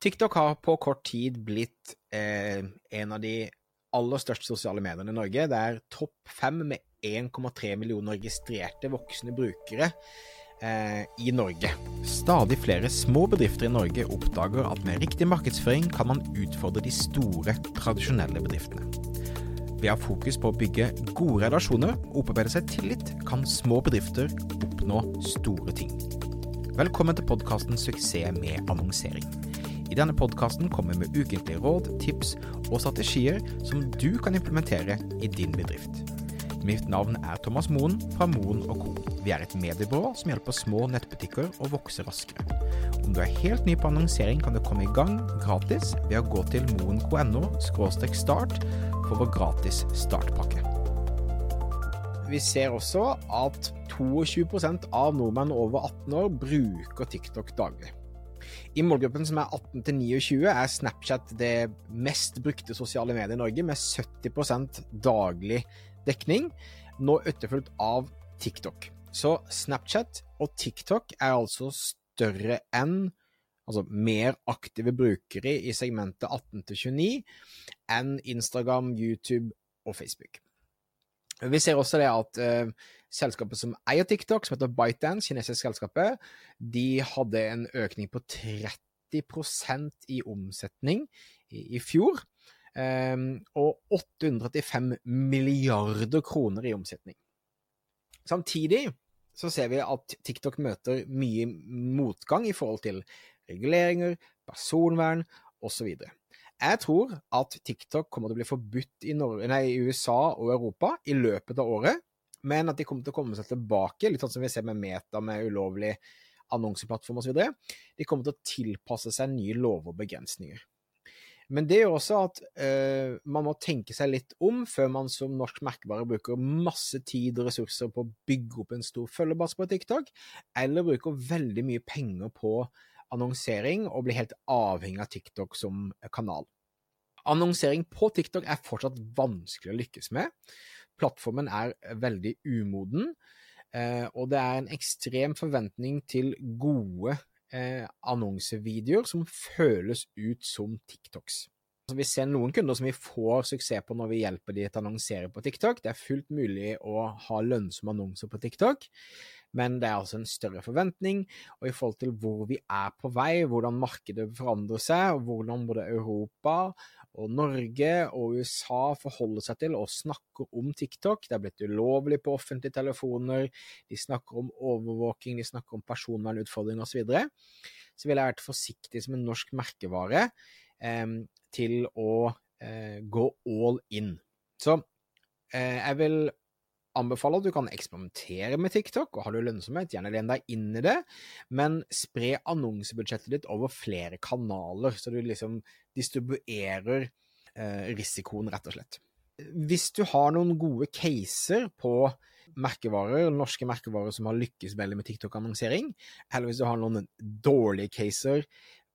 TikTok har på kort tid blitt eh, en av de aller største sosiale mediene i Norge. Det er topp fem med 1,3 millioner registrerte voksne brukere eh, i Norge. Stadig flere små bedrifter i Norge oppdager at med riktig markedsføring kan man utfordre de store, tradisjonelle bedriftene. Ved å ha fokus på å bygge gode relasjoner og opparbeide seg tillit, kan små bedrifter oppnå store ting. Velkommen til podkasten 'Suksess med annonsering'. I denne podkasten kommer vi med ukentlige råd, tips og strategier som du kan implementere i din bedrift. Mitt navn er Thomas Moen fra Moen Co. Vi er et mediebyrå som hjelper små nettbutikker å vokse raskere. Om du er helt ny på annonsering, kan du komme i gang gratis ved å gå til moen.no start for vår gratis startpakke. Vi ser også at 22% av nordmenn over 18 år bruker TikTok daglig. I målgruppen som er 18 til 29, er Snapchat det mest brukte sosiale mediet i Norge, med 70% daglig dekning, nå etterfulgt av TikTok. Så Snapchat og TikTok er altså større enn altså mer aktive brukere i segmentet 18 til 29 enn Instagram, YouTube og Facebook. Vi ser også det at uh, selskapet som eier TikTok, som heter ByteDance, kinesisk selskapet, de hadde en økning på 30% i omsetning i, i fjor. Um, og 835 milliarder kroner i omsetning. Samtidig så ser vi at TikTok møter mye motgang i forhold til reguleringer, personvern osv. Jeg tror at TikTok kommer til å bli forbudt i, Norge, nei, i, USA og Europa i løpet av året, men at de kommer til å komme seg tilbake, litt sånn som vi ser med Meta med ulovlig annonseplattform osv. De kommer til å tilpasse seg nye lover og begrensninger. Men det gjør også at uh, man må tenke seg litt om før man som norsk merkevare bruker masse tid og ressurser på å bygge opp en stor følgebase på TikTok, eller bruker veldig mye penger på annonsering og blir helt avhengig av TikTok som kanal. Annonsering på TikTok er fortsatt vanskelig å lykkes med. Plattformen er veldig umoden, eh, og det er en ekstrem forventning til gode eh, annonsevideoer som føles ut som TikToks. Vi ser noen kunder som vi får suksess på når vi hjelper de til å annonsere på TikTok. Det er fullt mulig å ha lønnsomme annonser på TikTok, men det er altså en større forventning. Og i forhold til hvor vi er på vei, hvordan markedet forandrer seg, og hvordan både Europa og Norge og USA forholder seg til og snakker om TikTok. Det er blitt ulovlig på offentlige telefoner, de snakker om overvåking, de snakker om personvernutfordringer osv. Så, videre. så vil jeg vært forsiktig som en norsk merkevare eh, til å eh, gå all in. Så eh, jeg vil anbefaler at du kan eksperimentere med TikTok, og har du lønnsomhet, gjerne len deg inn i det, men spre annonsebudsjettet ditt over flere kanaler, så du liksom distribuerer eh, risikoen, rett og slett. Hvis du har noen gode caser på merkevarer, norske merkevarer som har lykkes veldig med TikTok-annonsering, eller hvis du har noen dårlige caser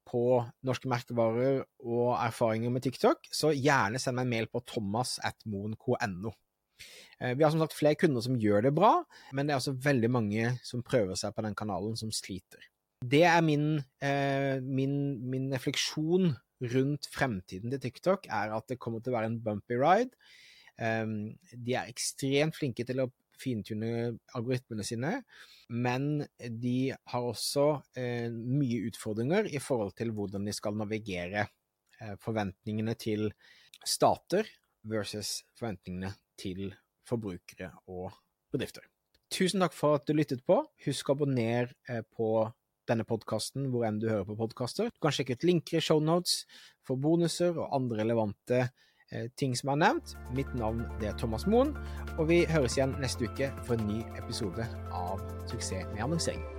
på norske merkevarer og erfaringer med TikTok, så gjerne send meg en mail på thomas.moen.no. Eh, vi har som sagt flere kunder som gjør det bra, men det er også veldig mange som prøver seg på den kanalen, som sliter. Det er min, eh, min, min refleksjon rundt fremtiden til TikTok, er at det kommer til å være en bumpy ride. Um, de er ekstremt flinke til å fintune algoritmene sine, men de har også eh, mye utfordringer i forhold til hvordan de skal navigere eh, forventningene til stater versus forventningene til forbrukere og bedrifter. Tusen takk for at du lyttet på. Husk å abonnere eh, på denne podkasten hvor enn du hører på podkaster. Du kan sjekke ut linker i shownotes for bonuser og andre relevante eh, ting som er nevnt. Mitt navn er Thomas Moen, og vi høres igjen neste uke for en ny episode av Suksess med annonsering.